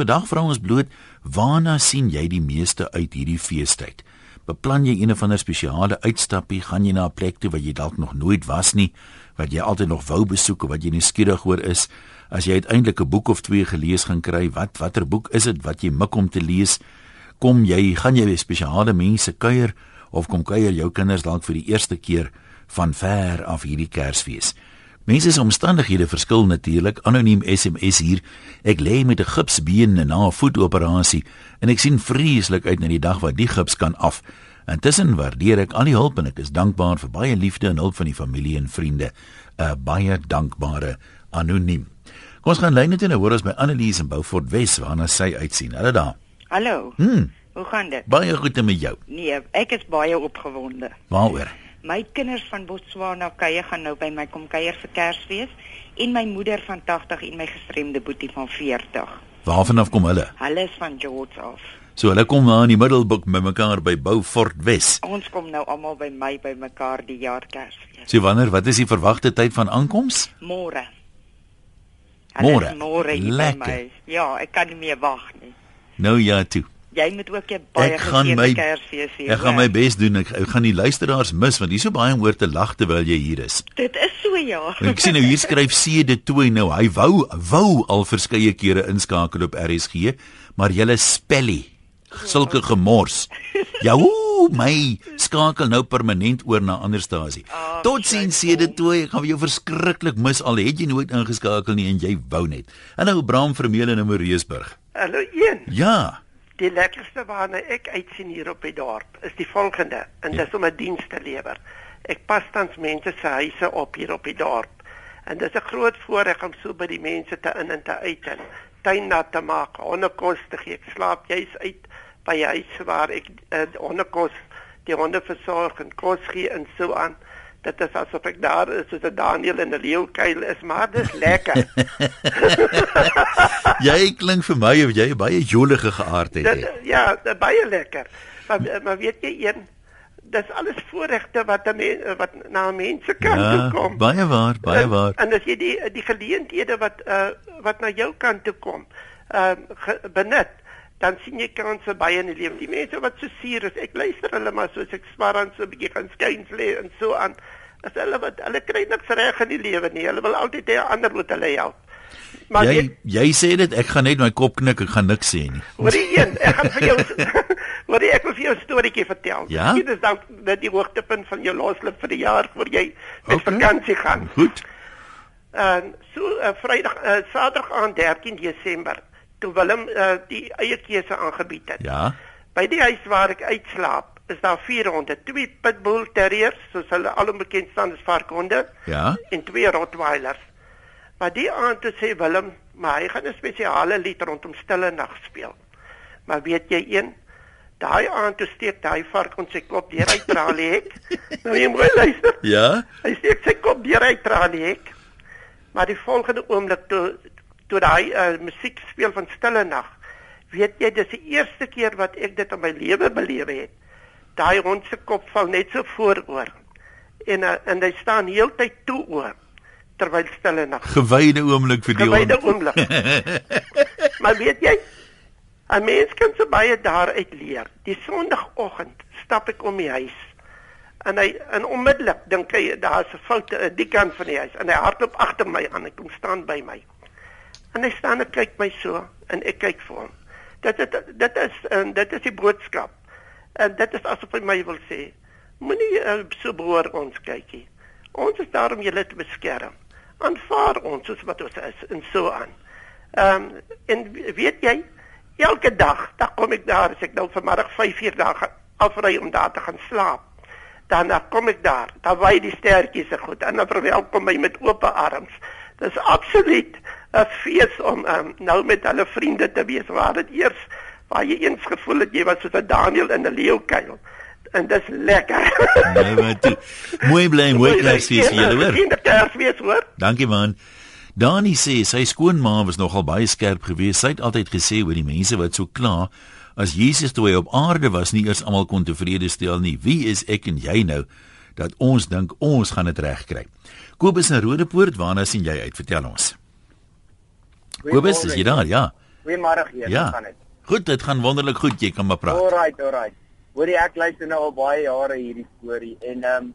Vandag vra ons bloot, waarna sien jy die meeste uit hierdie feestyd? Beplan jy een of ander spesiale uitstappie? Gaan jy na 'n plek toe wat jy dalk nog nooit was nie, wat jy altyd nog wou besoek of wat jy nuuskierig oor is? As jy uiteindelik 'n boek of twee gelees gaan kry, wat watter boek is dit wat jy mik om te lees? Kom jy, gaan jy by spesiale mense kuier of kom kuier jou kinders dalk vir die eerste keer van ver af hierdie Kersfees? Mense se omstandighede verskil natuurlik. Anoniem SMS hier. Ek lê met 'n gipsbeen na 'n voetoperasie en ek sien vreeslik uit na die dag wat die gips kan af. Intussen waardeer ek al die hulp en ek is dankbaar vir baie liefde en hulp van die familie en vriende. 'n Baie dankbare anoniem. Kom ons gaan lyn net en hoor ons by Annelies in Beaufort Wes waarna sy uitsien. Hallo daar. Hallo. Hm, Hoe gaan dit? baie goed met jou. Nee, ek is baie opgewonde. Waaroor? My kinders van Botswana kuier gaan nou by my kom kuier vir Kersfees en my moeder van 80 en my gestremde boetie van 40. Waarvan af kom hulle? Hulle is van George af. So hulle kom daar in die Middelburg met mekaar by Beaufort Wes. Ons kom nou almal by my by mekaar die jaar Kersfees. So wanneer, wat is die verwagte tyd van aankoms? Môre. Môre? Môre hier by my. Ja, ek kan nie meer wag nie. Nou ja toe. Jy moet ook 'n baie geseënde Kersfees hê. Ek gaan my bes doen. Ek, ek gaan die luisteraars mis want hier's so baie om oor te lag terwyl jy hier is. Dit is so ja. En ek sien nou hier skryf C de toe nou. Hy wou wou al verskeie kere inskakel op RSG, maar julle spellie sulke gemors. Ja, ooh, my skakel nou permanent oor na ander stasie. Ah, Tot sien C de toe. Ek gaan jou verskriklik mis al het jy nooit ingeskakel nie en jy wou net. En nou Bram Vermeulen in Mariesburg. Hallo een. Ja. Die lekkerste waarna ek uitsien hier op die dorp is die volgende en dis om 'n diens te lewer. Ek pas tans mense se huise op hier op die dorp. En dis 'n groot voorreg om so by die mense te in en te uit en tuin nat te maak, hondekos te gee. Ek slaap juis uit by 'n huis waar ek uh, hondekos die honde versorg en kos gee en so aan. Dit is asof ek daar is soos 'n Daniel in 'n leeukuil is, maar dis lekker. Jy klink vir my of jy baie jolige geaardheid Dit het. ja, dit baie lekker. Maar maar weet jy een dis alles voorregte wat 'n mens wat na mense kan Ja, toe kom. baie waar, baie En- waar. En as jy die die geleenthede wat uh wat na jou kant toe kom, uh benut, dan sien jy kanse baie in die lewe. Die mense wat so suur is, ek luister hulle maar soos ek swaar aan so 'n bietjie gaan skuins lê en so aan. As hulle wat hulle kry niks reg in die lewe nie. Hulle wil altyd hê ander moet hulle help. Maar Jy weet- jy sê dit, ek gaan net my kop knik, ek gaan niks sê nie. Hoor jy een, ek gaan vir jou jy ek wil vir jou 'n storieetjie vertel. Ja? Dit is dan net die hoogtepunt van jou loslip vir die jaar voor jy met Okay. vakansie gaan. Goed. En so uh, Vrydag uh, Saterdag aan 13 Desember toe Willem uh, die eie keuse aangebied het. Ja. By die huis waar ek uitslaap, is daar vier honde, twee pitbull terriers, soos hulle alom bekend staan as varkhonde, Ja. en twee rottweilers. Maar die aand toe sê Willem, maar hy gaan 'n spesiale lied rondom stille nag speel. Maar weet jy een, daai aand toe steek daai varkhond sy kop deur uit traliehek. nou jy moet luister. Ja. Hy steek sy kop deur uit traliehek. Maar die volgende oomblik toe toe daai uh, musiek speel van stille nag, weet jy dis die eerste keer wat ek dit in my lewe beleef het. Daai hond se kop val net so vooroor. En uh, en hy staan heeltyd toe oor terwyl stille nag. Gewyde oomblik vir die Gewyde hond. oomblik. maar weet jy, 'n mens kan so baie daaruit leer. Die Sondagoggend stap ek om die huis. En hy en onmiddellik dink hy daar's 'n fout aan die kant van die huis en hy hardloop agter my aan. Hy kom staan by my. En hy staan en kyk my so en ek kyk vir hom. Dit dit dit is en dit is die boodskap. En dit is asof hy my wil sê, moenie uh, so broer ons kykie. Ons is daar om julle te beskerm. Aanvaar ons soos wat ons is en so aan. Ehm um, en weet jy, elke dag, dan kom ek daar as ek nou vanmiddag 5 uur daar gaan afry om daar te gaan slaap. Dan dan kom ek daar, dan wy die stertjies se goed en dan verwelkom my met oop arms. Dis absoluut 'n fees om um, nou met hulle vriende te wees waar dit eers waar jy eens gevoel het jy was soos 'n Daniel in 'n leeukuil. En dis lekker. Nou maar toe. Mooi bly, mooi Kersfees vir julle hoor. Geen Kersfees hoor. Dankie man. Dani sê sy skoonma was nogal baie skerp geweest. Sy het altyd gesê oor die mense wat so kla as Jesus toe hy op aarde was nie eers almal kon tevrede stel nie. Wie is ek en jy nou dat ons dink ons gaan dit regkry? Kobus in Rodepoort, waarna sien jy uit? Vertel ons. Kobus, is jy daar? Ja. Goeiemôre hier, Ja. gaan dit? Goed, dit gaan wonderlik goed, jy kan maar praat. Alright, alright. Hoorie ek luister nou al baie jare hierdie storie en ehm um,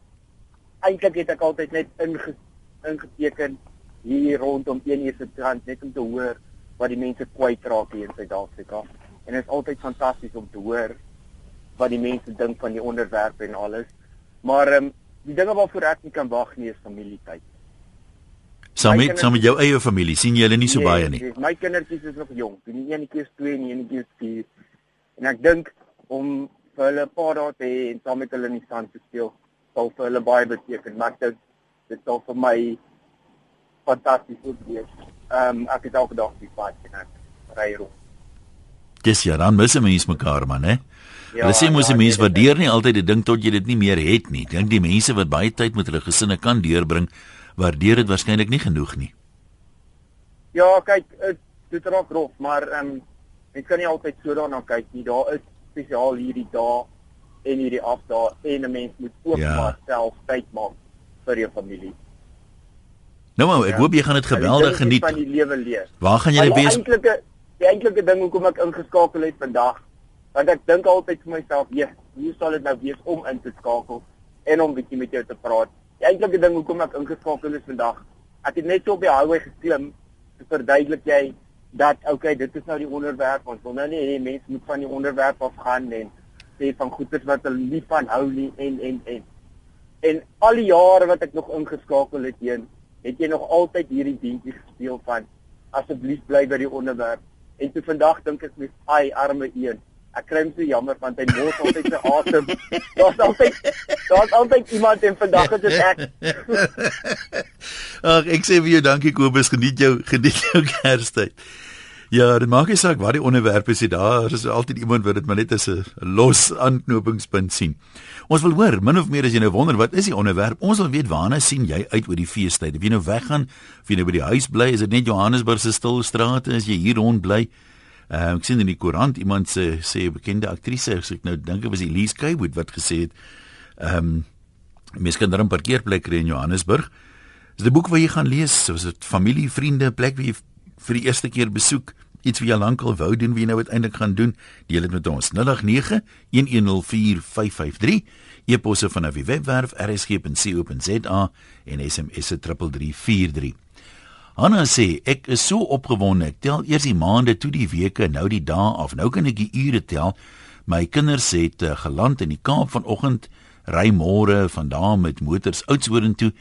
eintlik het ek altyd net inge, ingeteken hier rondom 1 uur se trant net om te hoor wat die mense kwyt raak hier in Suid-Afrika. En dit is altyd fantasties om te hoor wat die mense dink van die onderwerp en alles. Maar ehm um, die dinge waarvoor ek nie kan wag nie is familietyd. Saam met saam met jou eie familie sien jy hulle nie so Nee, baie nie. nee, My kindertjies is nog jonk. Die enetjie is 2 en die enetjie is 4. En ek dink om vir hulle 'n paar dae te hê en saam met hulle in die sand te speel, sal vir hulle baie beteken. Maar ek dink dit sal vir my fantasties wees. Ehm um, ek het elke dag die pad en ek ry rond. Dis ja, dan mis 'n mens mekaar man, hè. Ja, Hulle sê mos ja, 'n mens nee, waardeer nie altyd 'n ding tot jy dit nie meer het nie. Dink die mense wat baie tyd met hulle gesinne kan deurbring, waardeer dit waarskynlik nie genoeg nie. Ja, kyk, dit raak rof, maar ehm um, ek kan nie altyd so daarna kyk nie. Daar is spesiaal hierdie dae en hierdie afdae en 'n mens moet ook Ja. maar self tyd maak vir jou familie. Nou maar, ek Ja. hoop jy gaan dit Ja, geweldig van geniet. die lewe leef. Waar gaan jy die wees? eintlike die eintlike ding hoekom ek ingeskakel het vandag, want ek dink altyd vir myself, "Ja, hoe sal dit nou wees om in te skakel en om bietjie met jou te praat?" Die eintlike ding hoekom ek ingeskakel is vandag, ek het net so op die highway geklim te verduidelik jy dat okay, dit is nou die onderwerp, ons wil nou nie hê mense moet van die onderwerp afgaan en sê van goeders wat hulle nie van hou nie en en en en al die jare wat ek nog ingeskakel het heen, het jy nog altyd hierdie dingetjie gespeel van asseblief bly by die onderwerp. En toe vandag dink ek mes ai arme een. Ek kry hom so jammer want hy mors altyd sy asem. Daar's altyd daar's altyd iemand en vandag is dit ek. Ag, ek sê vir jou dankie Kobus, geniet jou geniet jou Kerstyd. Ja, dit maak nie saak wat die onderwerp is, daar is altyd iemand wat dit maar net as 'n los aanknopingspunt sien. Ons wil hoor, min of meer as jy nou wonder wat is die onderwerp, ons wil weet waarna sien jy uit oor die feestyd? Of jy nou weggaan, of jy nou by die huis bly, is dit net Johannesburg se stil strate as jy hier rond bly? Uh, ek sien in die koerant iemand sê sê 'n bekende aktrise, ek nou dink dit was Elise Kaywood wat gesê het, ehm um, mense kan daar 'n parkeerplek kry in Johannesburg. Dis 'n boek wat jy gaan lees, soos dit familie, vriende, plek waar jy vir die eerste keer besoek, iets wat jy lankal wou doen, wie jy nou uiteindelik gaan doen. Deel dit met ons 089 1104553. E-posse van die webwerf rsg.co.za en SMS se 3343. Hanna sê ek is so opgewonde. Ek tel eers die maande toe die weke, nou die dae af. Nou kan ek die ure tel. My kinders het uh, geland in die Kaap vanoggend, ry môre vandaan met motors Oudtshoorn toe,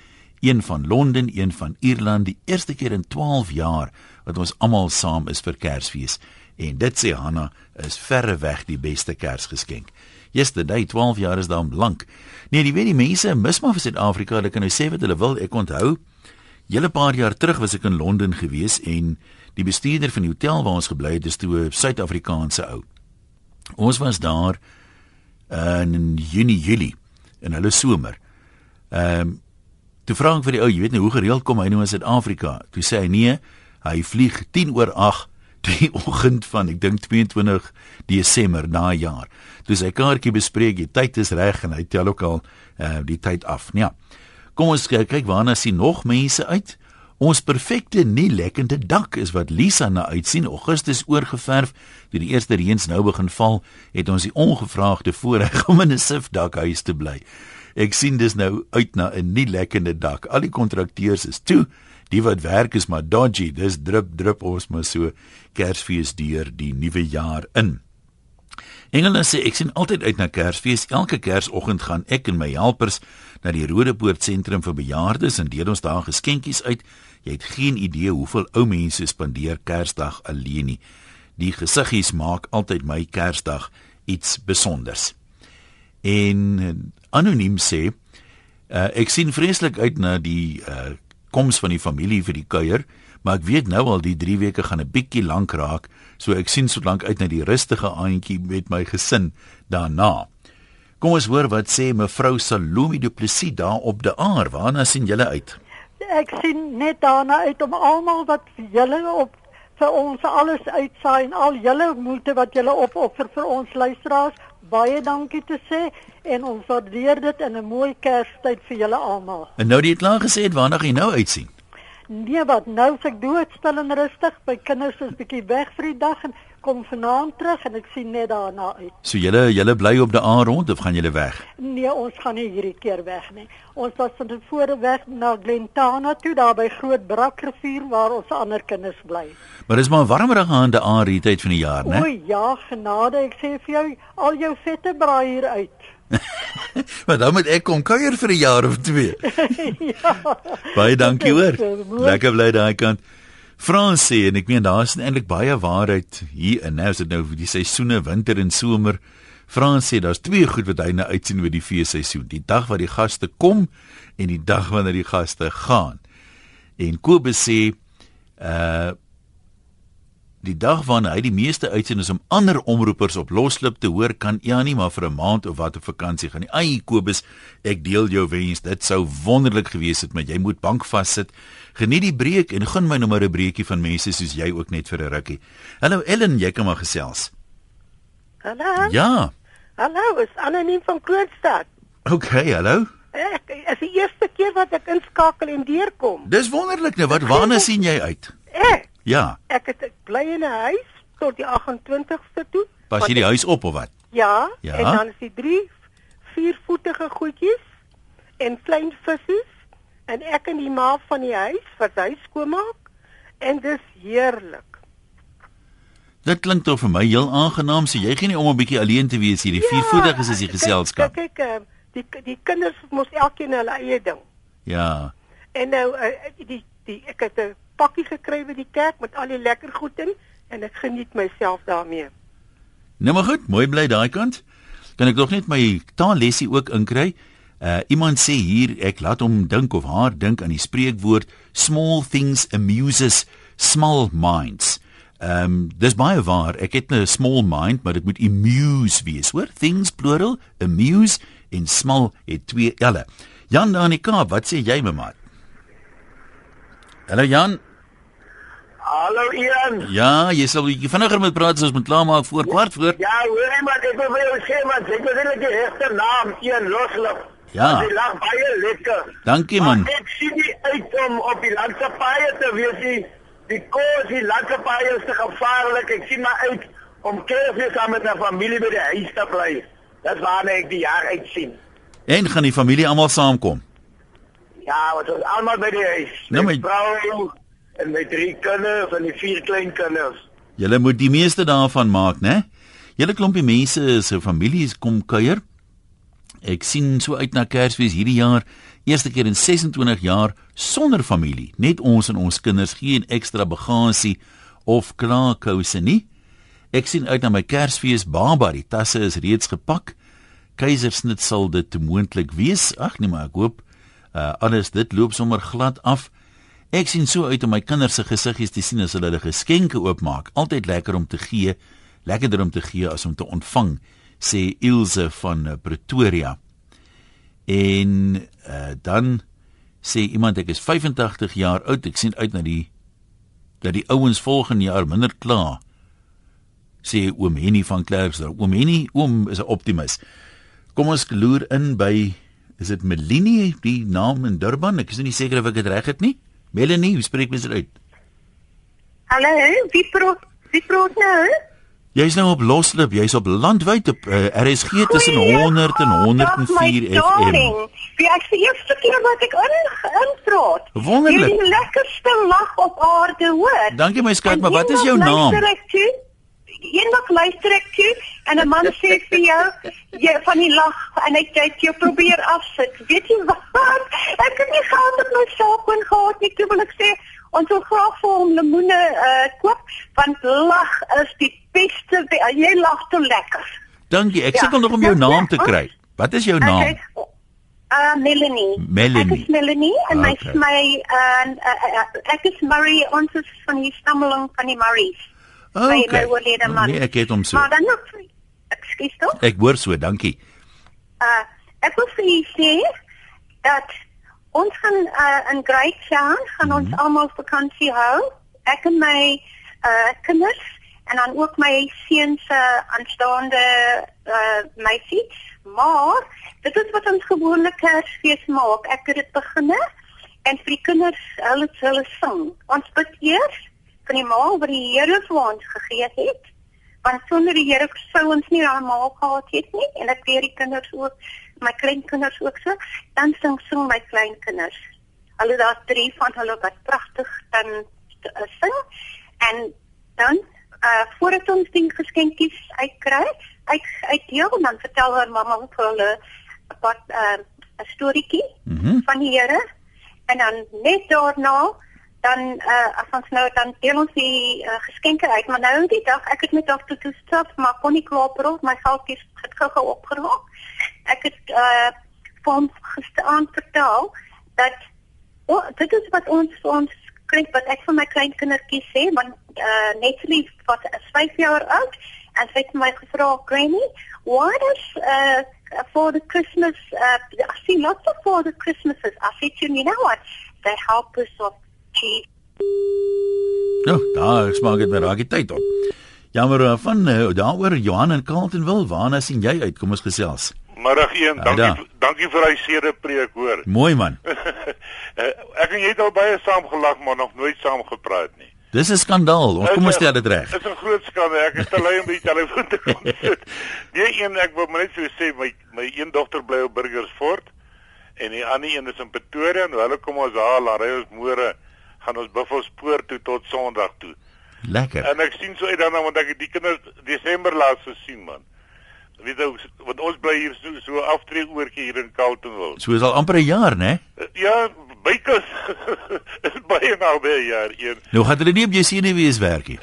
een van Londen, een van Ierland, die eerste keer in 12 jaar wat ons almal saam is vir Kersfees. En dit sê Hanna is verreweg die beste Kersgeskenk. Yesterday 12 jaar is dan lank. Nee, jy weet die mense mis maar vir Suid-Afrika, hulle kan nou sê wat hulle wil. Ek onthou Julle paar jaar terug was ek in Londen gewees en die bestuurder van die hotel waar ons gebly het, is toe 'n Suid-Afrikaanse ou. Ons was daar in Junie, Julie in hulle somer. Ehm um, toe vra ek vir die ou, jy weet nie hoe gereeld kom hy nou in Suid-Afrika? Toe sê hy nee, hy vlieg 10 oor 8 die oggend van ek dink 22 Desember daai jaar. Toe sy kaartjie bespreek, die tyd is reg en hy tel ook al uh, die tyd af. Ja. Kom ons kyk, waarna sien nog mense uit. Ons perfekte nie lekkende dak is wat Lisa na uitsien. Augustus oorgeverf. Toe die eerste reëns nou begin val, het ons die ongevraagde voorreg om in 'n sifdakhuis te bly. Ek sien dis nou uit na 'n nie lekkende dak. Al die kontrakteurs is toe. Die wat werk is maar dodgy. Dis drup drup ons maar so Kersfees deur die nuwe jaar in. Engele sê ek sien altyd uit na Kersfees. Elke Kersoggend gaan ek en my helpers na die Rodepoort sentrum vir bejaardes en deel ons daar geskenkies uit. Jy het geen idee hoeveel ou mense spandeer Kersdag alleen nie. Die gesiggies maak altyd my Kersdag iets spesonders. En uh, anoniem sê uh, ek sien vreeslik uit na die uh, koms van die familie vir die kuier, maar ek weet nou al die 3 weke gaan 'n bietjie lank raak, so ek sien so lank uit na die rustige aandjie met my gesin daarna. Kom ons hoor wat sê mevrou Salome Du Plessis daar op die aar. Waarna sien julle uit? Ek sien net daarna uit om almal wat julle op vir ons alles uitsaai en al julle moeite wat julle opoffer vir ons luisteraars. Baie dankie te sê en ons waardeer dit in 'n mooi Kerstyd vir julle almal. En nou die het klaar gesê waarna jy nou uitsien. Nee, wat nou is ek doodstil en rustig. My kinders is bietjie weg vir die dag en kom vanaand terug en ek sien net daarna uit. So julle julle bly op die A rond of gaan julle weg? Nee, ons gaan nie hierdie keer weg nie. Ons was van tevore weg na Glentana toe daar by Groot Brakrivier waar ons ander kinders bly. Maar dis maar warmer aan die A hierdie tyd van die jaar, né? O ja, genade, ek sê vir jou, al jou vette braai hier uit. maar dan moet ek kom kuier vir 'n jaar of twee. ja. Baie dankie hoor. Is mooi. Lekker bly daai kant. Frans sê en ek meen daar is eintlik baie waarheid hier in. Nou is dit nou die seisoene winter en somer. Frans sê daar's twee goed wat hy nou uitsien oor die feesseisoen. Die dag wat die gaste kom en die dag wanneer die gaste gaan. En Kobus sê uh die dag waarna hy die meeste uitsien is om ander omroepers op loslip te hoor kan ja nie maar vir 'n maand of wat op vakansie gaan nie. Ai Kobus, ek deel jou wens. Dit sou wonderlik gewees het, maar jy moet bank vassit. Geniet die breek en gun my nou maar 'n breekie van mense soos jy ook net vir 'n rukkie. Hallo Ellen, jy kan maar gesels. Hallo. Ja. Hallo, is anoniem van Kroonstad. OK, hallo. Ek is die eerste keer wat ek inskakel en deurkom. Dis wonderlik nou. Wat waarna sien jy uit? Ek Ja. ek het ek bly in 'n huis tot die 28ste toe. Pas jy die huis op of wat? Ja, Ja. en dan is die drie viervoetige goedjies en klein visse en ek in die ma van die huis wat hy skoonmaak en dis heerlik. Dit klink tog vir my heel aangenaam. So jy gee nie om 'n bietjie alleen te wees hier. Die viervoetiges is die geselskap. Kyk, kyk, eh, die die kinders mos elkeen hulle eie ding. Ja. En nou uh, die die ek het 'n pakkie gekry by die kerk met al die lekker goed in en ek geniet myself daarmee. Nou maar goed, mooi bly daai kant. Kan ek nog net my taallesie ook inkry? Uh iemand sê hier ek laat hom dink of haar dink aan die spreekwoord small things amuses small minds. Ehm um, dis baie waar. Ek het 'n small mind, maar dit moet amuse wees, hoor? Things plural, amuse en small het twee L'e. Jan daar in die Kaap, wat sê jy my maat? Hallo Jan. Hallo Ian. Ja, jy sal bietjie vinniger moet praat as ons moet klaarmaak voor kwart voor. Ja, hoor jy maar ek wil vir jou sê man, ek weet net die regte naam Ian Loslop. Ja. Die lag baie lekker. Dankie man. Maar ek sien nie uit om op die landse paaie te wees nie. Die kos, die landse paaie is te gevaarlik. Ek sien maar uit om kersfees saam met my familie by die huis te bly. Dis waarna ek die jaar uit sien. En gaan die familie almal saamkom? Ja, wat ons almal by die huis. Nou, My vrou en my drie kinders en die vier kleinkinders. Julle moet die meeste daarvan maak, né? Julle klompie mense se families kom kuier. Ek sien so uit na Kersfees hierdie jaar, eerste keer in 26 jaar sonder familie. Net ons en ons kinders, geen ekstra bagasie of klaarkouse nie. Ek sien uit na my Kersfees baba, die tasse is reeds gepak. Keisersnit sal dit moontlik wees. Ag nee, maar ek hoop uh, alles dit loop sommer glad af. Ek sien so uit om my kinders se gesiggies te sien as hulle hulle geskenke oopmaak. Altyd lekker om te gee, lekkerder om te gee as om te ontvang, sê Ilse van uh, Pretoria. En uh, dan sê iemand ek is 85 jaar oud. Ek sien uit na die dat die ouens volgende jaar minder kla. Sê oom Henny van Klerksdorp. Oom Henny, oom is 'n optimis. Kom ons loer in by is dit Melanie die naam in Durban? Ek is nie seker of ek dit reg het nie. Melanie, hoe spreek mens dit uit? Hallo, wie praat? Wie praat nou? Jy's nou op Loslip, jy's op landwyd op uh, RSG tussen 100 en 104 FM. Wie ek die eerste keer wat ek in inpraat. Wonderlik. Jy die lekkerste lag op aarde hoor. Dankie my skat, En maar wat is jou naam? toe, Eendag luister ek toe en 'n man sê vir jou jy van die lag en hy kyk jou probeer afsit. Weet jy wat? Ek het nie geld op my selfoon gehad nie. Toe wil ek sê ons wil graag vir hom lemoene uh, koop want lag is die beste. we- Jy lag te lekker. Dankie. Ek Ja. sukkel nog om jou Ja, naam te ja. kry. Wat is jou naam? Okay. Uh Melanie. Melanie. Ek is Melanie en my Okay. my uh, uh, uh, ek is Marie ons is van die stammeling van die Maries. my- Okay. my oorlede man. Nee, ek het hom so. Maar dan nog Ekskuus tog. Ek hoor so, dankie. Uh ek wil vir u sê dat ons gaan uh, in Great Town gaan ons almal vakansie hou. Ek en my uh kinders en dan ook my seun se aanstaande uh meisie. Maar dit is wat ons gewoonlik Kersfees maak. Ek het dit beginne en vir die kinders hulle hulle sing. Ons bid eers vir die maal wat die Here vir ons gegee het. Want sonder die Here sou ons nie almal gehad het nie en ek weet die kinders ook, my kleinkinders ook so, dan sing sing my kleinkinders. Hulle daar drie van hulle wat pragtig dan uh, sing en dan uh voordat ons die geskenkies uitkry, uit uitdeel en dan vertel haar mamma vir hulle 'n 'n uh, storieetjie mm -hmm. van die Here en dan net daarna dan uh as ons nou dan deel ons die uh, geskenke uit maar nou die dag ek het met dokter toe stap maar kon nie klaar op my geldjies het gou-gou opgeraak ek het uh van gestaan vertel dat oh, dit is wat ons ons klink wat ek vir my kleinkindertjies sê want uh net lief wat is 5 jaar oud en sy het my gevra granny why does uh for the Christmas, uh, I see lots of for the Christmases. I said to him, you know what? They help us of cheese. Ja, daar smaak dit my raak die tyd op. Jammer uh, van uh, daaroor Johan en Carlton wil, waarna sien jy uit? Kom ons gesels. Middag een, dankie dankie vir hy sede preek hoor. Mooi man. Uh, ek en jy het al baie saam gelag maar nog nooit saam gepraat nie. Dis 'n skandaal. Ons kom ons stel dit reg. Dit is 'n groot skandaal. Ek is te lui om die telefoon te sit. Nee, een ek wil net so sê my my een dogter bly op Burgersfort en die ander een is in Pretoria en hulle kom ons haal, ry ons môre gaan ons Buffelspoort toe tot Sondag toe. Lekker. En ek sien so uit daarna want ek het die kinders Desember laas gesien man. Weet jy wat ons bly hier so so aftree oortjie hier in Carltonville. So is al amper 'n jaar, né? Ja, bykos is baie naby 'n jaar een. Nou gaan hulle nie op jou senuwees werk nie.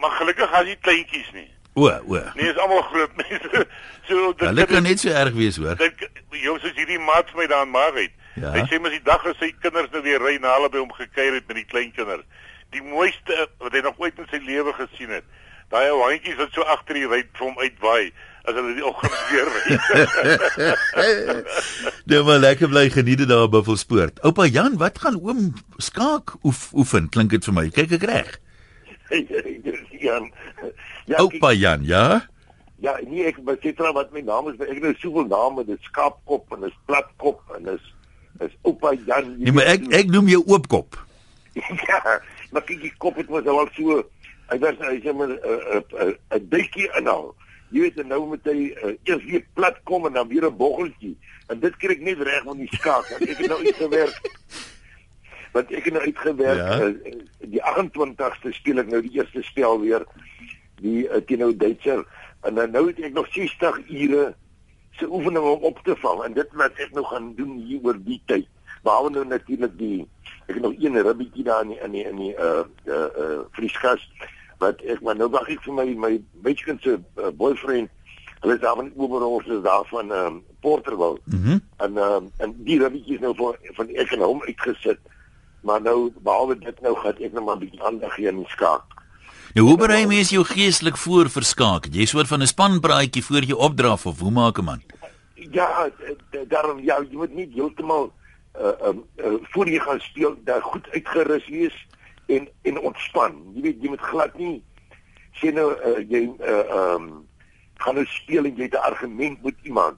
Maar gelukkig gaan die kleintjies nie. O, o. Nee, is almal groot mense. So dit Hulle kan net so erg wees, hoor. Dit jou soos hierdie maat vir my daan maar het. Ja. Hy sê mos die dag as sy kinders nou weer ry na hulle by hom gekuier het met die kleinkinders. Die mooiste wat hy nog ooit in sy lewe gesien het. Daai ou handjies wat so agter die ry vir hom uitwaai as hulle die oggend weer ry. Dit was lekker bly geniet dit daar by Buffelspoort. Oupa Jan, wat gaan oom skaak oef, oefen? Klink dit vir my. Kyk ek reg? Jan. Ja, Oupa Jan, ja? Ja, nee, ek weet nie wat my naam is, ek het nou soveel name, dit skaapkop en is platkop en is is Oupa Jan. Nee, maar ek ek noem jou oopkop. ja, maar kyk die kop het mos al so hy was hy sê maar 'n 'n 'n dikkie inhaal. Jy weet en nou moet hy uh, eers weer plat kom en dan weer 'n boggeltjie. En dit kry ek net reg met die skaak. Ek het nou uitgewerk. Want ek het nou uitgewerk ja. uh, die 28ste speel ek nou die eerste spel weer die uh, teen nou Duitser en dan nou het ek nog 60 ure se oefening om op te vang en dit wat ek nou gaan doen hier oor die tyd. Behalwe nou natuurlik die ek het nog een ribbietjie daar in die, in die, in die uh uh, uh vrieskas wat ek maar nou wag ek vir my my meisiekind se uh, boyfriend hulle is daar van Oberhof is daar van um, Porterville mm -hmm. en um, en die ribbietjies nou van van ek en hom uitgesit maar nou behalwe dit nou gaan ek nou maar 'n bietjie aandag gee aan skaak Nou hoe berei mens jou geestelik voor vir skaak? Jy soort van 'n spanpraatjie voor jy opdraf of hoe maak 'n man? Ja, daarom ja, jy moet nie heeltemal uh um uh, voor jy gaan speel daar goed uitgerus wees en en ontspan. Jy weet jy moet glad nie sê nou uh, jy uh um gaan nou speel en jy het 'n argument met iemand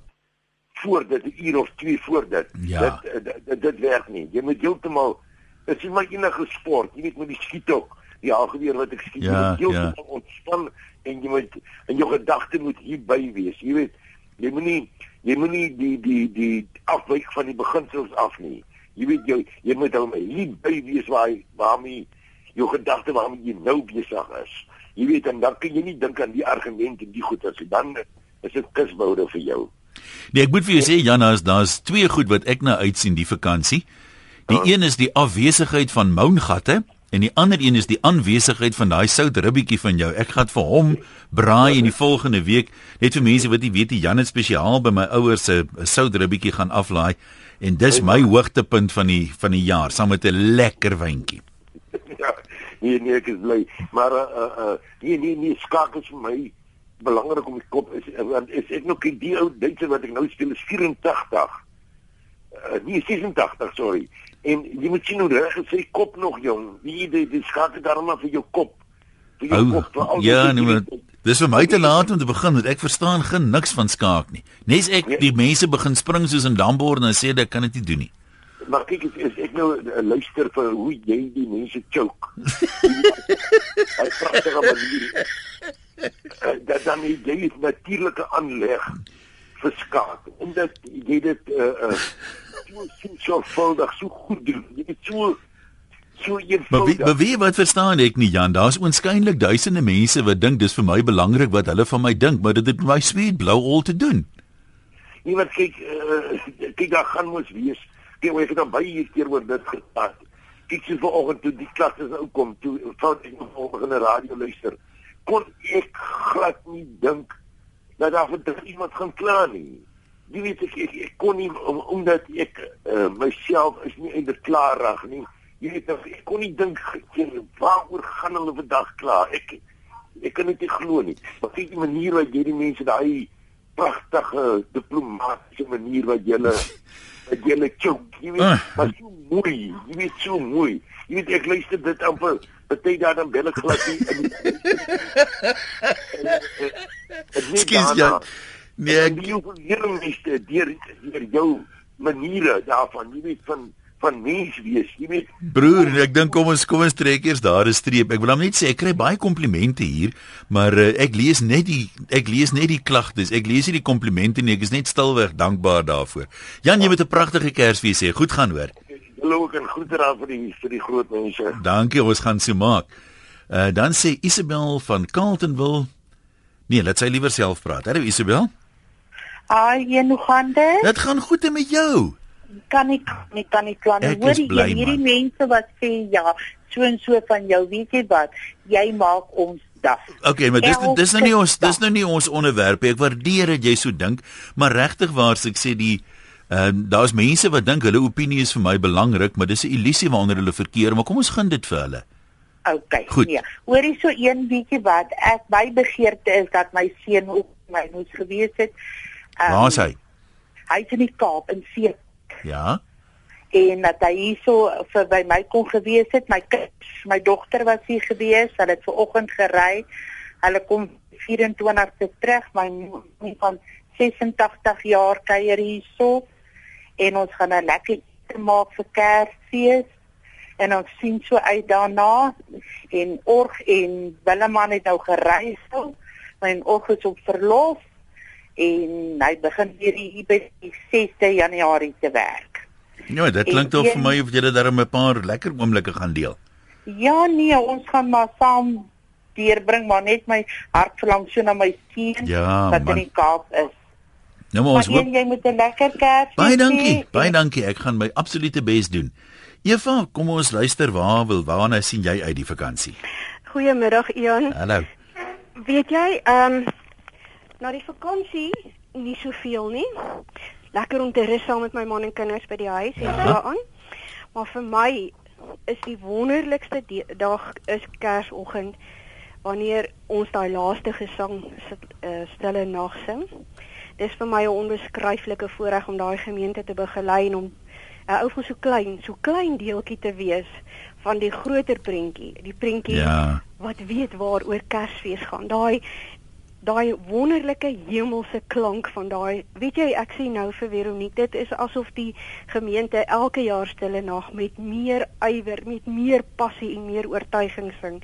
voor dit 'n uur of twee voor dit. Ja. Dit, uh, dit dit werk nie. Jy moet heeltemal dit is maar enige sport. Jy weet met die skiet ook. Die algeweer wat ek skiet, ja, jy moet heeltemal ja. ontspan en jy moet en jou gedagte moet hierby wees. Jy weet jy moenie jy moenie die die die afwyk van die beginsels af nie. Jy weet jy jy moet hom hier by wees waar waarmee jou gedagte waarmee jy nou besig is. Jy weet en dan kan jy nie dink aan die argumente en die goeters nie. Dan is dit kusboude vir jou. Nee, ek moet vir jou sê Jana, daar's twee goed wat ek nou uitsien die vakansie. Die uh. een is die afwesigheid van moungatte en die ander een is die aanwesigheid van daai sout ribbietjie van jou. Ek gaan vir hom braai in die volgende week. Net vir mense wat nie weet nie, Jan het spesiaal by my ouers se sout ribbietjie gaan aflaai en dis my hoogtepunt van die van die jaar saam met 'n lekker wyntjie. Ja, nee nee, ek is bly, maar uh uh nee nee nee, skaak is vir my belangrik om die kop is want is ek nog die ou Duitse wat ek nou speel is 84. Uh, nee 86, sorry. En jy moet sien hoe reg is sy kop nog jong. Wie die die skaak daarom vir jou kop. Vir jou oh, kop. Ja, nee, maar dis vir my te laat om te begin want ek verstaan geen niks van skaak nie. Nes ek nee. die mense begin spring soos in Dambord en sê ek kan dit nie doen nie. maar kyk as, as ek nou uh, luister vir hoe jy die mense choke. Hy pragtige manier. Uh, dat dan jy jy natuurlike aanleg vir skaap. Omdat jy dit uh uh so so sorgvuldig so goed doen. Jy het so so Maar wie, maar wie wat verstaan ek nie Jan, daar's oënskynlik duisende mense wat dink dis vir my belangrik wat hulle van my dink, maar dit het my sweet blou al te doen. Nie wat kyk uh, kyk daar gaan mos wees. Kyk hoe ek het baie hier keer oor dit gepraat. Kyk sy vanoggend toe die klasse nou kom, toe fout ek nog op 'n radio luister. Kon ek glad nie dink dat daar vir iemand gaan kla nie. Jy weet ek ek, ek kon nie om, omdat ek uh, myself is nie eintlik klaar reg nie. Jy weet ek kon nie dink waaroor gaan hulle vandag klaar. Ek ek kan dit nie glo nie. Maar kyk die manier wat jy die mense daai pragtige diplomatisiese manier wat jy wat jy net choke. Jy weet, uh. maar so mooi. Jy weet so mooi. Jy weet ek luister dit amper Party daar dan bel ek glad nie. Skus ja. Nee, ek wil hier net deur deur jou maniere daarvan, jy weet van van mens wees, jy weet. Broer, ek dink kom ons kom ons trek eers daar 'n streep. Ek wil hom net sê ek kry baie komplimente hier, maar uh, ek lees net die ek lees net die klagtes. Ek lees nie die komplimente nie. Ek is net stilweg dankbaar daarvoor. Jan, jy moet 'n pragtige Kersfees hê. Goed gaan hoor. Hallo, ek en groete daar vir die vir die groot mense. Dankie, ons gaan so maak. Uh dan sê Isabel van Carltonville. Nee, laat sy liewer self praat. Hallo Isabel. Ai, jy nog gaan dit? Dit gaan goed met jou. Kan ek nie kan ek kan hoor jy hierdie mense wat sê ja, so en so van jou, weet jy wat? Jy maak ons dag. Okay, maar dis dis nou nie ons dis nou nie ons onderwerp nie. Ek waardeer dat jy so dink, maar regtig waar ek sê die Ehm uh, daar's mense wat dink hulle opinie is vir my belangrik, maar dis 'n illusie waaronder hulle verkeer, maar kom ons gun dit vir hulle. Okay. Goed. Nee. Hoorie so een bietjie wat ek by begeerte is dat my seun op my moes gewees het. Um, Waar is hy? Hy's in die Kaap in See. Ja. En dat hy hierso vir by my kon gewees het. My kind, my dogter was hier gewees. Hulle het ver oggend gery. Hulle kom 24ste terug. My moeder van 86 jaar kuier hierso en ons gaan 'n lekker ete maak vir Kersfees en ons sien so uit daarna en Org en Willeman het nou gereis. My Org is op verlof en hy begin weer hier by die 6de Januarie te werk. Ja, dit klink tog vir my of jy daar 'n paar lekker oomblikke gaan deel. Ja nee, ons gaan maar saam deurbring maar net my hart verlang so na my seun ja, wat in die Kaap is. Nou maar ons hoop jy moet 'n lekker Kersfees hê. Baie dankie. Baie dankie. Ek gaan my absolute bes doen. Eva, kom ons luister waar wil waarna sien jy uit die vakansie? Goeiemiddag Ian. Hallo. Weet jy, ehm um, na die vakansie nie soveel nie. Lekker om te rus saam met my man en kinders by die huis en so aan. Maar vir my is die wonderlikste dag is Kersoggend wanneer ons daai laaste gesang uh, stille nag sing. Dis vir my 'n onbeskryflike voorreg om daai gemeente te begelei en om 'n uh, ou vir so klein, so klein deeltjie te wees van die groter prentjie, die prentjie ja. wat weet waaroor Kersfees gaan. Daai daai wonderlike hemelse klank van daai weet jy ek sê nou vir Veronique dit is asof die gemeente elke jaar stille nag met meer ywer met meer passie en meer oortuiging sing.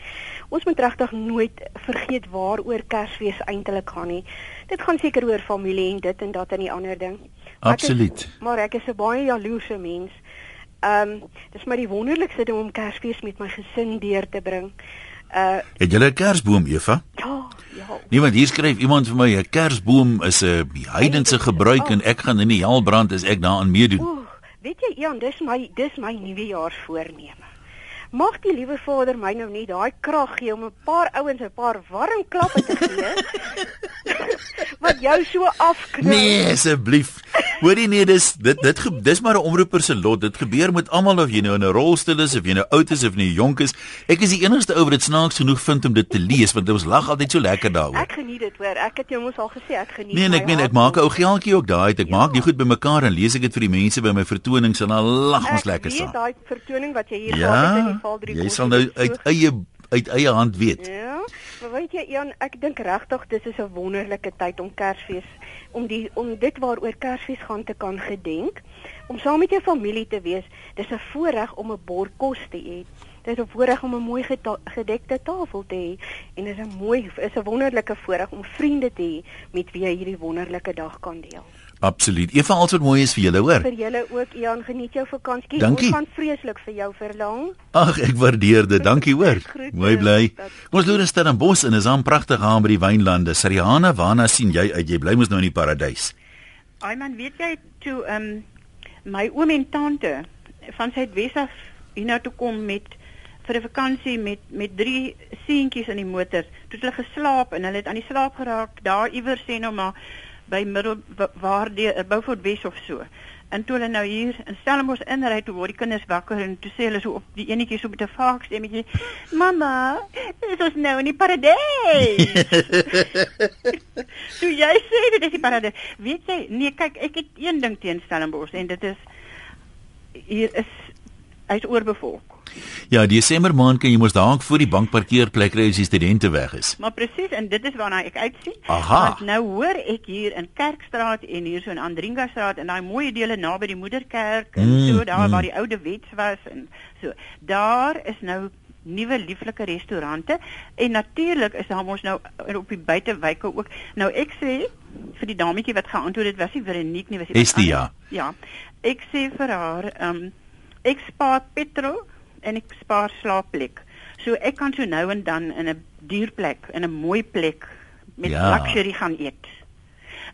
Ons moet regtig nooit vergeet waaroor Kersfees eintlik gaan nie. Dit gaan seker oor familie en dit en dat en die ander ding. Absoluut. Maar ek is 'n baie jaloerse mens. Ehm um, dis maar die wonderlikste ding om Kersfees met my gesin deur te bring uh het jy 'n kersboom Eva ja Ja. Niemand hier skryf iemand vir my 'n kersboom is 'n heidense gebruik en ek gaan in die hel brand as ek daaraan meedoen. Oeh, weet jy Jan, dis my dis my nuwejaarsvoorneme. Mag die liewe Vader my nou nie daai krag gee om 'n paar ouens 'n paar warm klappe te gee. wat jou so afknou. Nee, asseblief. Hoorie nee, dis dit dit dis maar 'n omroeper se lot. Dit gebeur met almal of jy nou in 'n rolstoel is of jy nou oud is of nie jonk is. Ek is die enigste ou wat dit snaaks genoeg vind om dit te lees want ons lag altyd so lekker daaroor. Ek geniet dit hoor. Ek het jou mos al gesê ek geniet. Nee, ek meen ek maak 'n ou geeltjie ook daai. Ek ja. maak die goed bymekaar en lees ek dit vir die mense by my vertonings en dan lag ons lekker saam. Ek weet daai vertoning wat jy hier ja, gehad het in die Val 3. Jy sal nou uit eie uit eie hand weet. Ja. Maar weet jy Jan, ek dink regtig dis is 'n wonderlike tyd om Kersfees om die om dit waaroor Kersfees gaan te kan gedenk, om saam met jou familie te wees. Dis 'n voorreg om 'n bord kos te eet. Dit is 'n voorreg om 'n mooi gedekte tafel te hê en dit is 'n mooi is 'n wonderlike voorreg om vriende te hê met wie jy hierdie wonderlike dag kan deel. Absoluut. Eva, alles wat mooi is vir julle, hoor. Vir julle ook, Ian, geniet jou vakansie. Ons gaan vreeslik vir jou verlang. Ag, ek waardeer dit. Dankie, hoor. mooi bly. Kom ons loer in Stellenbosch en is aan pragtig aan by die wynlande. Sariana, waarna sien jy uit? Jy bly mos nou in die paradys. Ai man, weet jy toe ehm um, my oom en tante van Suidwes af hier nou toe kom met vir 'n vakansie met met drie seentjies in die motor. Toe het hulle geslaap en hulle het aan die slaap geraak daar iewers sê nou maar by middel waar die uh, Beaufort Wes of so. En toe hulle nou hier in Stellenbosch inry toe word die kinders wakker en toe sê hulle so op die enetjie so met 'n vaag stemmetjie: "Mamma, dit is nou in die paradys." toe jy sê dit is die paradys. Weet jy, nee, kyk, ek het een ding teen Stellenbosch en dit is hier is hy's oorbevolk. Ja, Desember maand kan jy mos dalk voor die bankparkeerplek ry as die studente weg is. Maar presies en dit is waarna ek uitsien. Aha. Want nou hoor ek hier in Kerkstraat en hier so in Andringa straat en daai mooi dele naby die moederkerk en mm, so daar mm. waar die oude wets was en so. Daar is nou nuwe lieflike restaurante en natuurlik is daar mos nou op die buitewyke ook. Nou ek sê vir die dametjie wat geantwoord het was die Veronique nie was dit? Ja. Ja. Ek sê vir haar ehm um, ek spaar petrol en ek spaar slaapplek. So ek kan so nou en dan in 'n duurplek, in 'n mooi plek met ja. luxury gaan eet.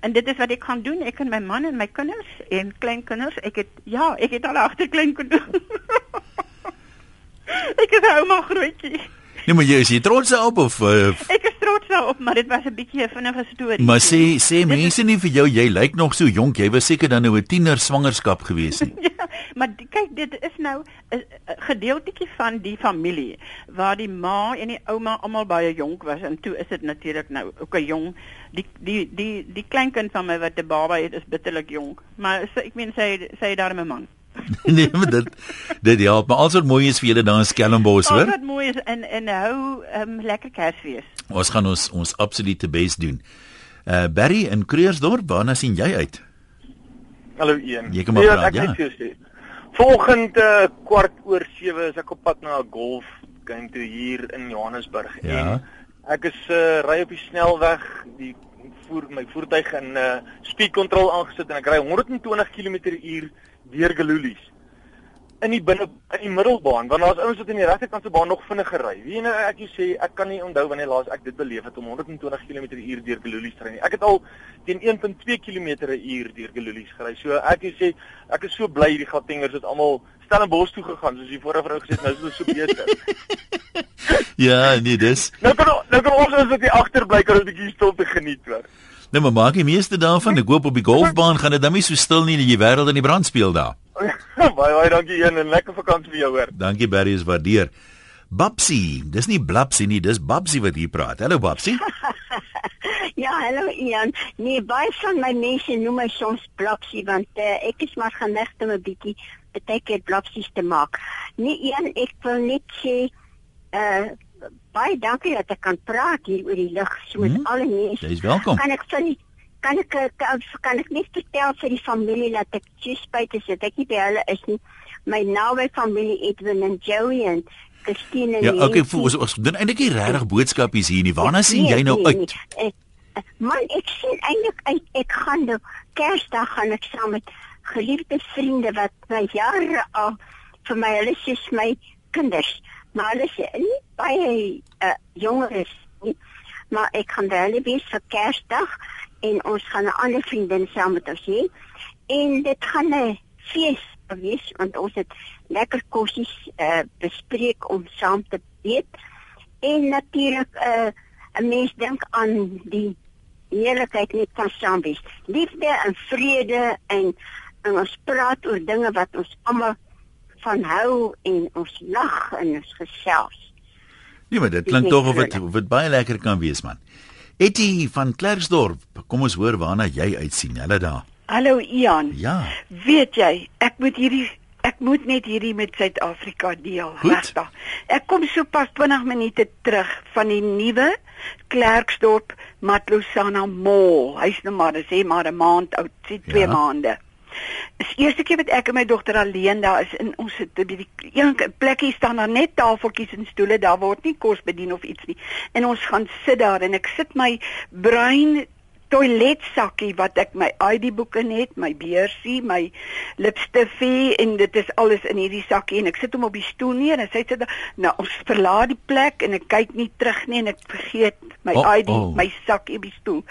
En dit is wat ek gaan doen. Ek en my man en my kinders en kleinkinders. Ek het ja, ek het al agter kleinkinders. ek is 'n ouma grootjie. Nee, maar jy is jy trots op of uh, Ek is trots daarop, maar dit was 'n bietjie 'n vinnige storie. Maar sê sê mense nie vir jou jy lyk nog so jonk. Jy was seker dan nou 'n tiener swangerskap gewees nie. maar die, kyk, dit is nou 'n gedeeltjie van die familie waar die ma en die ouma almal baie jonk was en toe is dit natuurlik nou ook 'n jong die die die die kleinkind van my wat 'n baba het is bitterlik jonk. Maar ek meen sy sy daar 'n man. nee, maar dit dit help, maar wat mooi is vir julle daar in Stellenbosch, hoor. Wat mooi is en en hou um, lekker Kersfees. Ons gaan ons ons absolute bes doen. Uh Barry in Kreersdorp, waarna sien jy uit? Hallo een. Jy kom maar praat, ja. Volgende uh, kwart oor 7 is ek op pad na 'n golf game toe hier in Johannesburg ja. en ek is uh, ry op die snelweg, die voer my voertuig in uh, speed control aangesit en ek ry 120 km/h deur Gelulies in die binne in die middelbaan want daar's ouens wat in die regterkant se baan nog vinniger ry. Wie nou ek jy sê ek kan nie onthou wanneer laas ek dit beleef het om 120 km/h deur Gelulies te ry nie. Ek het al teen 1.2 km/h deur Gelulies gery. So ek jy sê ek is so bly hierdie Gautengers het almal Stellenbosch toe gegaan soos die vorige vrou gesê het nou is hulle so besig. ja, nee dis. Nou kan nou kan ons as wat hier agter bly kan 'n bietjie stilte geniet hoor. Nou maar maak die meeste daarvan. Ek hoop op die golfbaan gaan dit dan nie so stil nie dat jy wêreld in die brand speel daar. baie baie dankie een en lekker vakansie vir jou hoor. Dankie Barry is waardeer. Babsie, dis nie Blapsie nie, dis Babsie wat hier praat. Hallo Babsie. ja, hallo Ian. Nee, baie van my mense noem my soms Blapsie want uh, ek is maar geneig om 'n bietjie baie keer Blapsies te maak. Nee, Ian, ek wil net sê uh baie dankie dat ek kan praat hier oor die lig so met hmm, alle mense. Jy is welkom. Kan ek sê kan ek kan, kan ek net vertel vir die familie dat ek spyt is dat ek nie by hulle is nie. My naby familie Edwin en Joey en Christine en Ja, okay, vir ons ons doen eintlik nie regtig boodskapies hier nie. Waarna sien jy nou nee, uit? Nee, ek, man, ek sien eintlik uit ek gaan nou Kersdag gaan ek saam met geliefde vriende wat my jare al vir my hulle is my kinders maar hulle is nie baie uh, jonger is nie. Maar ek gaan by hulle wees vir Kersdag en ons gaan 'n ander vriendin saam met ons hê. En dit gaan 'n fees wees want ons het lekker kosies uh, bespreek om saam te eet. En natuurlik 'n uh, 'n mens dink aan die heerlikheid net van saam wees. Liefde en vrede en en ons praat oor dinge wat ons almal van hou en ons lag en ons gesels. Nee, maar dit klink tog of dit of dit baie lekker kan wees man. Etty van Klerksdorp, kom ons hoor waarna jy uitsien. Hulle daar. Hallo Ian. Ja. Weet jy, ek moet hierdie ek moet net hierdie met Suid-Afrika deel, regtig. Ek kom so pas 20 minute terug van die nuwe Klerksdorp Matlosana Mall. Hy's nou maar, dis maar 'n maand oud, sien 2 ja. maande. Dis eerste keer wat ek en my dogter alleen daar is in ons sit by die een plekkie staan daar net tafeltjies en stoele, daar word nie kos bedien of iets nie. En ons gaan sit daar en ek sit my bruin toiletsakkie wat ek my ID boeke net, my beursie, my lipstifie en dit is alles in hierdie sakkie en ek sit hom op die stoel neer en sy sê nou ons verlaat die plek en ek kyk nie terug nie en ek vergeet my oh, ID, oh. my sakkie op die stoel.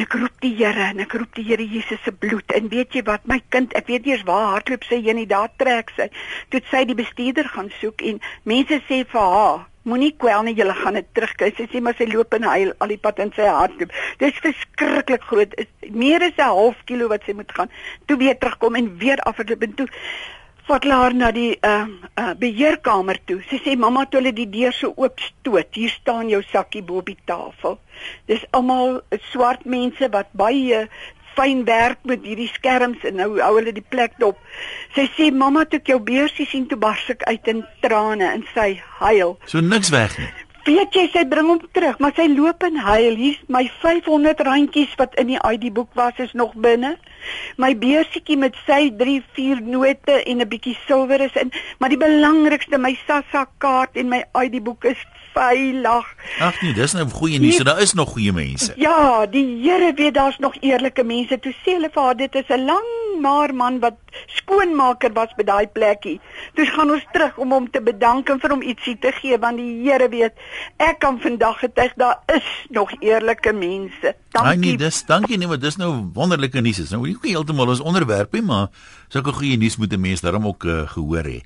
En ek roep die Here en ek roep die Here Jesus se bloed en weet jy wat my kind ek weet nie eens waar hardloop sy heen nie daar trek sy toe sy die bestuurder gaan soek en mense sê vir haar Moenie kwel nie, jy gaan dit terugkry. Sy sê maar sy loop en hy al die pad in sy hart loop. Dis verskriklik groot. Is meer as 'n half kilo wat sy moet gaan. Toe weer terugkom en weer afloop en toe vat haar na die uh, uh beheerkamer toe. Sy sê mamma toe hulle die deur so oop stoot, hier staan jou sakkie bo op die tafel. Dis almal swart mense wat baie fyn werk met hierdie skerms en nou hou hulle die plek dop. Sy sê mamma toe ek jou beursie sien toe bars ek uit in trane en sy huil. So niks weg nie. Weet jy sy bring hom terug, maar sy loop en huil. Hier's my 500 randjies wat in die ID boek was is nog binne. My beursietjie met sy 3, 4 note en 'n bietjie silwer is in, maar die belangrikste my SASSA kaart en my ID boek is veilig. Ag nee, dis nou goeie nuus. So daar is nog goeie mense. Ja, die Here weet daar's nog eerlike mense. Toe sê hulle vir haar dit is 'n lang maar man wat skoonmaker was by daai plekkie. Toe gaan ons terug om hom te bedank en vir hom ietsie te gee want die Here weet ek kan vandag getuig daar is nog eerlike mense. Dankie. Nee, dis dankie nie, maar dis nou wonderlike nuus. Nou nie heeltemal ons onderwerp nie, maar sulke goeie nuus moet 'n mens daarom ook uh, gehoor hê.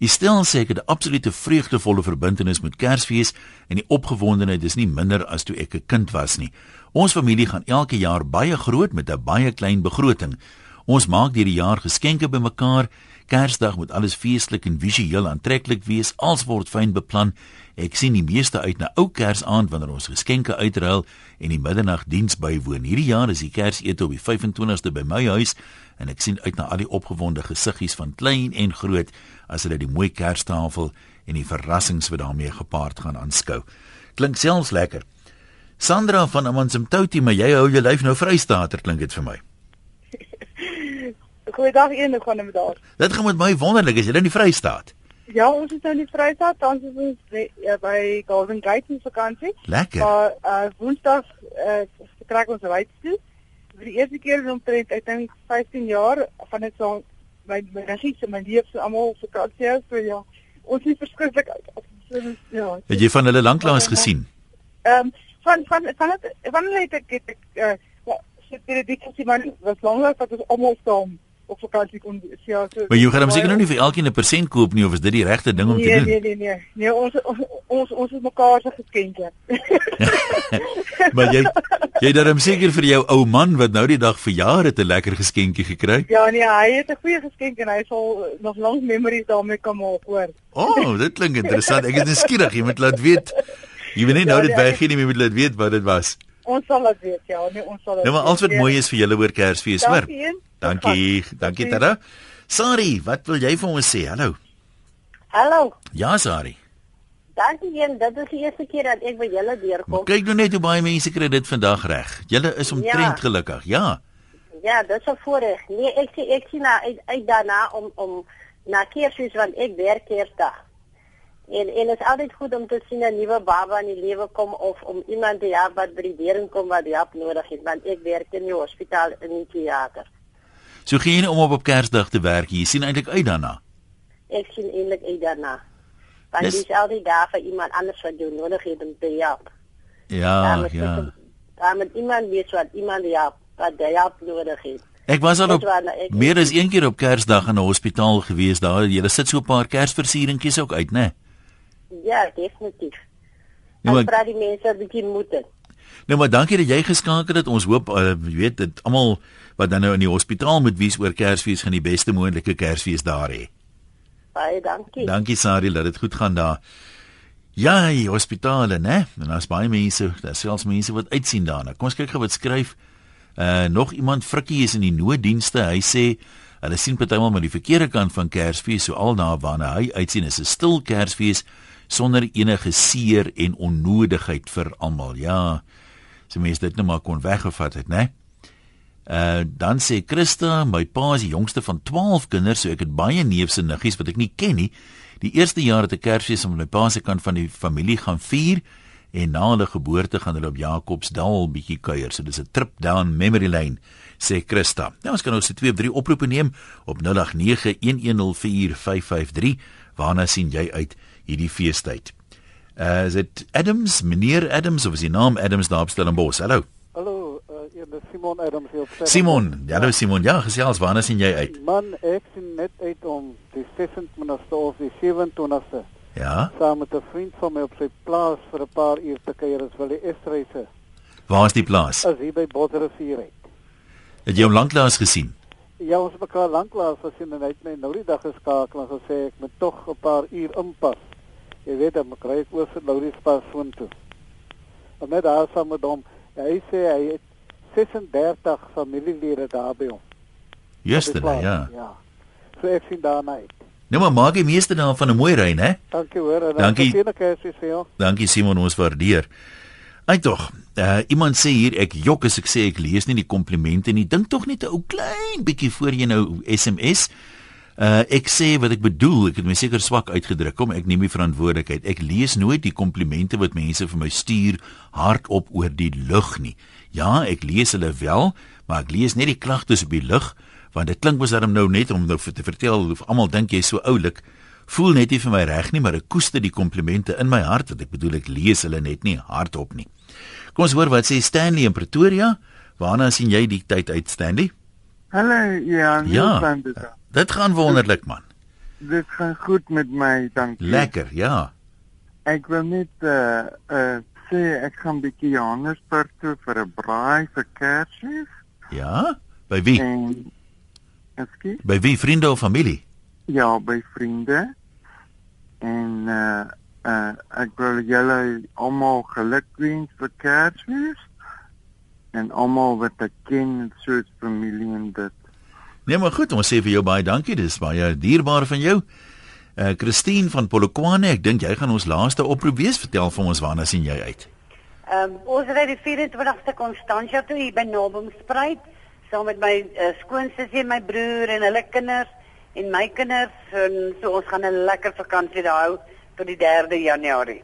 Jy stel seker 'n absolute vreugdevolle verbintenis met Kersfees en die opgewondenheid is nie minder as toe ek 'n kind was nie. Ons familie gaan elke jaar baie groot met 'n baie klein begroting. Ons maak hierdie jaar geskenke bymekaar. Kersdag moet alles feestelik en visueel aantreklik wees. Alles word fyn beplan. Ek sien die meeste uit na ou Kersaand wanneer ons geskenke uitruil en die middernagdiens bywoon. Hierdie jaar is die Kersete op die 25ste by my huis en ek sien uit na al die opgewonde gesiggies van klein en groot as hulle die mooi kerstafel en die verrassings wat daarmee gepaard gaan aanskou. Klink selfs lekker. Sandra van Amansimtouti, maar jy hou jou lyf nou vrystaater klink dit vir my. Goeiedag een, gaan met daar? Dit gaan met my wonderlik, is jy in die Vrystaat? Ja, ons is nou in die Vrystaat, tans is ons ja, by Golden Gate in vakansie. Lekker. Maar uh Woensdag uh trek ons ry toe. Vir die eerste keer in omtrent ek dink 15 jaar van dit so my my regtig se my lewe so almal vakansie hou so ja. Ons is verskriklik uit. So, ja. Het jy van hulle lanklaas gesien? Ehm um, van van van het, van hulle het ek het ek uh sit dit dit sê man was langer wat ons almal saam op vakansie kon ja so Maar jy gaan hom seker nou nie vir elkeen 'n persent koop nie of is dit die regte ding om nee, te doen? Nee nee nee nee. Nee ons ons ons, ons is mekaar se geskenke. maar jy jy het dan seker vir jou ou man wat nou die dag vir jare 'n lekker geskenkie gekry. Ja nee, hy het 'n goeie geskenk en hy sal nog lank memories daarmee kan maak hoor. Oh, dit klink interessant. Ek is nuuskierig. Jy moet laat weet. Jy weet nie nou ja, dit weg nie, jy moet laat weet wat dit was. Ons sal dit weet, ja, nee, ons sal dit. Nou maar alles wat mooi is vir julle oor Kersfees, hoor. Dankie. Dankie Tara. Sorry, wat wil jy vir ons sê? Hallo. Hallo. Ja, sorry. Dankie een, dit is die eerste keer dat ek by julle deurkom. Kyk nou net hoe baie mense kry dit vandag reg. Julle is omtrent ja. gelukkig. Ja. Ja, dit is 'n voorreg. Nee, ek sê ek sien uit, uit daarna om om na Kersfees want ek werk Kersdag. En en dit is altyd goed om te sien 'n nuwe baba in die lewe kom of om iemand te help wat by die deur kom wat hulp nodig het want ek werk in die hospitaal in die teater. So geen om op op Kersdag te werk. Jy sien eintlik uit daarna. Ek sien eintlik uit daarna. Want dis al die dae vir iemand anders wat doen nodig het om te help. Ja, daar ja. Daar moet iemand wees wat iemand help, wat die hulp nodig het. Ek was al op ek, meer as een keer op Kersdag in 'n hospitaal gewees daar. Jy sit so 'n paar Kersversieringkies ook uit, né? Nee? Ja, definitief. Ja, maar praat die mense bietjie moet dit. Nou maar dankie dat jy geskakel het. Ons hoop uh, jy weet dit almal wat dan nou in die hospitaal moet wees oor Kersfees gaan die beste moontlike Kersfees daar hê. Baie dankie. Dankie Sari, laat dit goed gaan daar. Ja, die hospitale, né? En as baie mense, daar selfs mense wat uitsien daarna. Kom ons kyk gou wat skryf. Uh nog iemand Frikkie is in die nooddienste. Hy sê Hulle sien partymal met die verkeerde kant van Kersfees, so al na waarna hy uitsien is 'n stil Kersfees sonder enige seer en onnodigheid vir almal. Ja. So mense dit net maar kon weggevat het, né? Uh dan sê Christa, my pa is die jongste van 12 kinders, so ek het baie neefs en niggies wat ek nie ken nie. Die eerste jaar het ek Kersfees om my pa se kant van die familie gaan vier en na hulle geboorte gaan hulle op Jakobsdal bietjie kuier. So dis 'n trip down memory lane, sê Christa. Nou ons kan nou se twee of drie oproepe neem op 0891104553. Waarna sien jy uit hierdie feestyd? Uh is dit Adams, meneer Adams of is die naam Adams daar op Stellenbosch? Hallo. Ek Simon Adams hier op. Simon, ja, hallo Simon. Ja, gesels, waarna sien jy uit? Man, ek sien net uit om die 26ste of die 27ste Ja. Saam met 'n vriend van my op sy plaas vir 'n paar uur te kuier as wel die Esreise. Waar is die plaas? As hier by Botterivier uit. Het jy hom lanklaas gesien? Ja, ons het mekaar lanklaas gesien en hy het my nou die dag geskakel en gesê ek moet tog 'n paar uur inpas. Jy weet dan kry ek oor vir Laurie se pas soontoe. En net daar saam met hom, hy sê hy het 36 familielede daar by hom. Yesterday, ja. Ja. So ek sien daarna uit. Nou maar maak die meeste daarvan 'n mooi ry, né? Dankie hoor. En Dankie. Dankie, Dankie Simon, ons waardeer. Ai tog. Uh, iemand sê hier ek jok as ek sê ek lees nie die komplimente nie. Dink tog net 'n ou klein bietjie voor jy nou SMS. Uh ek sê wat ek bedoel, ek het my seker swak uitgedruk. Kom, ek neem die verantwoordelikheid. Ek lees nooit die komplimente wat mense vir my stuur hardop oor die lug nie. Ja, ek lees hulle wel, maar ek lees net die klagtes op die lug want dit klink mos daarom nou net om nou te vertel of almal dink jy is so oulik. Voel net nie vir my reg nie maar ek koester die komplimente in my hart wat ek bedoel ek lees hulle net nie hardop nie. Kom ons hoor wat sê Stanley in Pretoria. Waarna sien jy die tyd uit Stanley? Hallo ja ja dit? gaan wonderlik man. Dit gaan goed met my dankie. Lekker ja. Ek wil net uh uh sê ek gaan bietjie Johannesburg toe vir 'n braai vir Kersfees ja by wie en Eski? By wie vriende of familie? Ja, by vriende. En uh uh ek wil julle almal gelukwens vir Kersfees. En almal wat ek ken, soos familie en dit. Nee, maar goed, ons sê vir jou baie dankie. Dis baie dierbaar van jou. Uh Christine van Polokwane, ek dink jy gaan ons laaste oproep wees. Vertel vir ons waarna sien jy uit? Ehm um, ons ry die 24ste Constantia toe hier by Nobomspruit saam met my uh, skoonsussie en my broer en hulle kinders en my kinders en so ons gaan 'n lekker vakansie daar hou tot die 3de Januarie.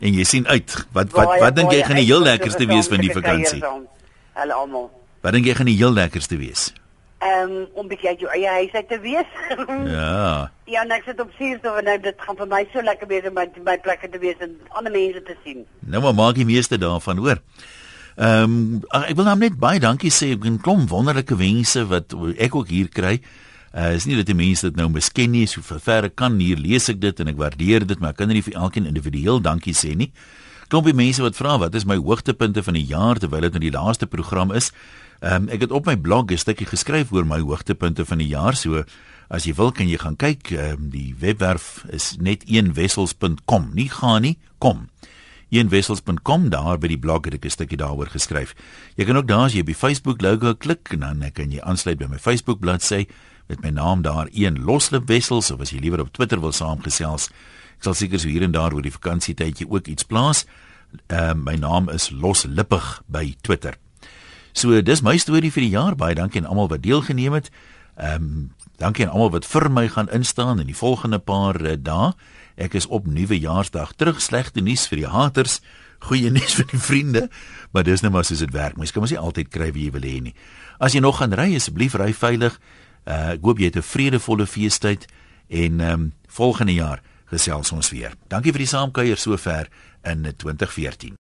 En jy sien uit. Wat wat wat dink jy gaan die heel lekkerste wees van die vakansie? Hulle almal. Wat dink jy gaan die heel lekkerste wees? Um, om bietjie uit jou eie huis uit te wees. ja. Ja, net sit op Suurstof en nou dit gaan vir my so lekker wees om by my plekke te wees en ander mense te sien. Nou maar maak die meeste daarvan, hoor. Ehm um, ek wil nou net baie dankie sê ek 'n klomp wonderlike wense wat ek ook hier kry. Uh is nie dat die mense dit nou misken nie, so verre kan hier lees ek dit en ek waardeer dit, maar ek kan nie vir elkeen individueel dankie sê nie. Klompie mense wat vra wat is my hoogtepunte van die jaar terwyl dit nou die laaste program is. Ehm um, ek het op my blog 'n stukkie geskryf oor my hoogtepunte van die jaar, so as jy wil kan jy gaan kyk. Ehm um, die webwerf is net eenwessels.com. Nie gaan nie, kom eenwessels.com daar by die blog het ek 'n stukkie daaroor geskryf. Jy kan ook daar as jy op die Facebook logo klik en dan kan jy aansluit by my Facebook bladsy met my naam daar een loslip wessels of as jy liewer op Twitter wil saamgesels. Ek sal seker so hier en daar oor die vakansietydjie ook iets plaas. Ehm uh, my naam is Loslippig by Twitter. So dis my storie vir die jaar. Baie dankie aan almal wat deelgeneem het. Ehm um, dankie aan almal wat vir my gaan instaan in die volgende paar uh, dae. Ek is op nuwejaarsdag terug. Slegte nuus vir die haters, goeie nuus vir die vriende, maar dis net maar soos dit werk. Mens kan mos nie altyd kry wie jy wil hê nie. As jy nog gaan ry, asseblief ry veilig. Uh, ek hoop jy het 'n vredevolle feestyd en ehm um, volgende jaar gesels ons weer. Dankie vir die saamkuier sover in 2014.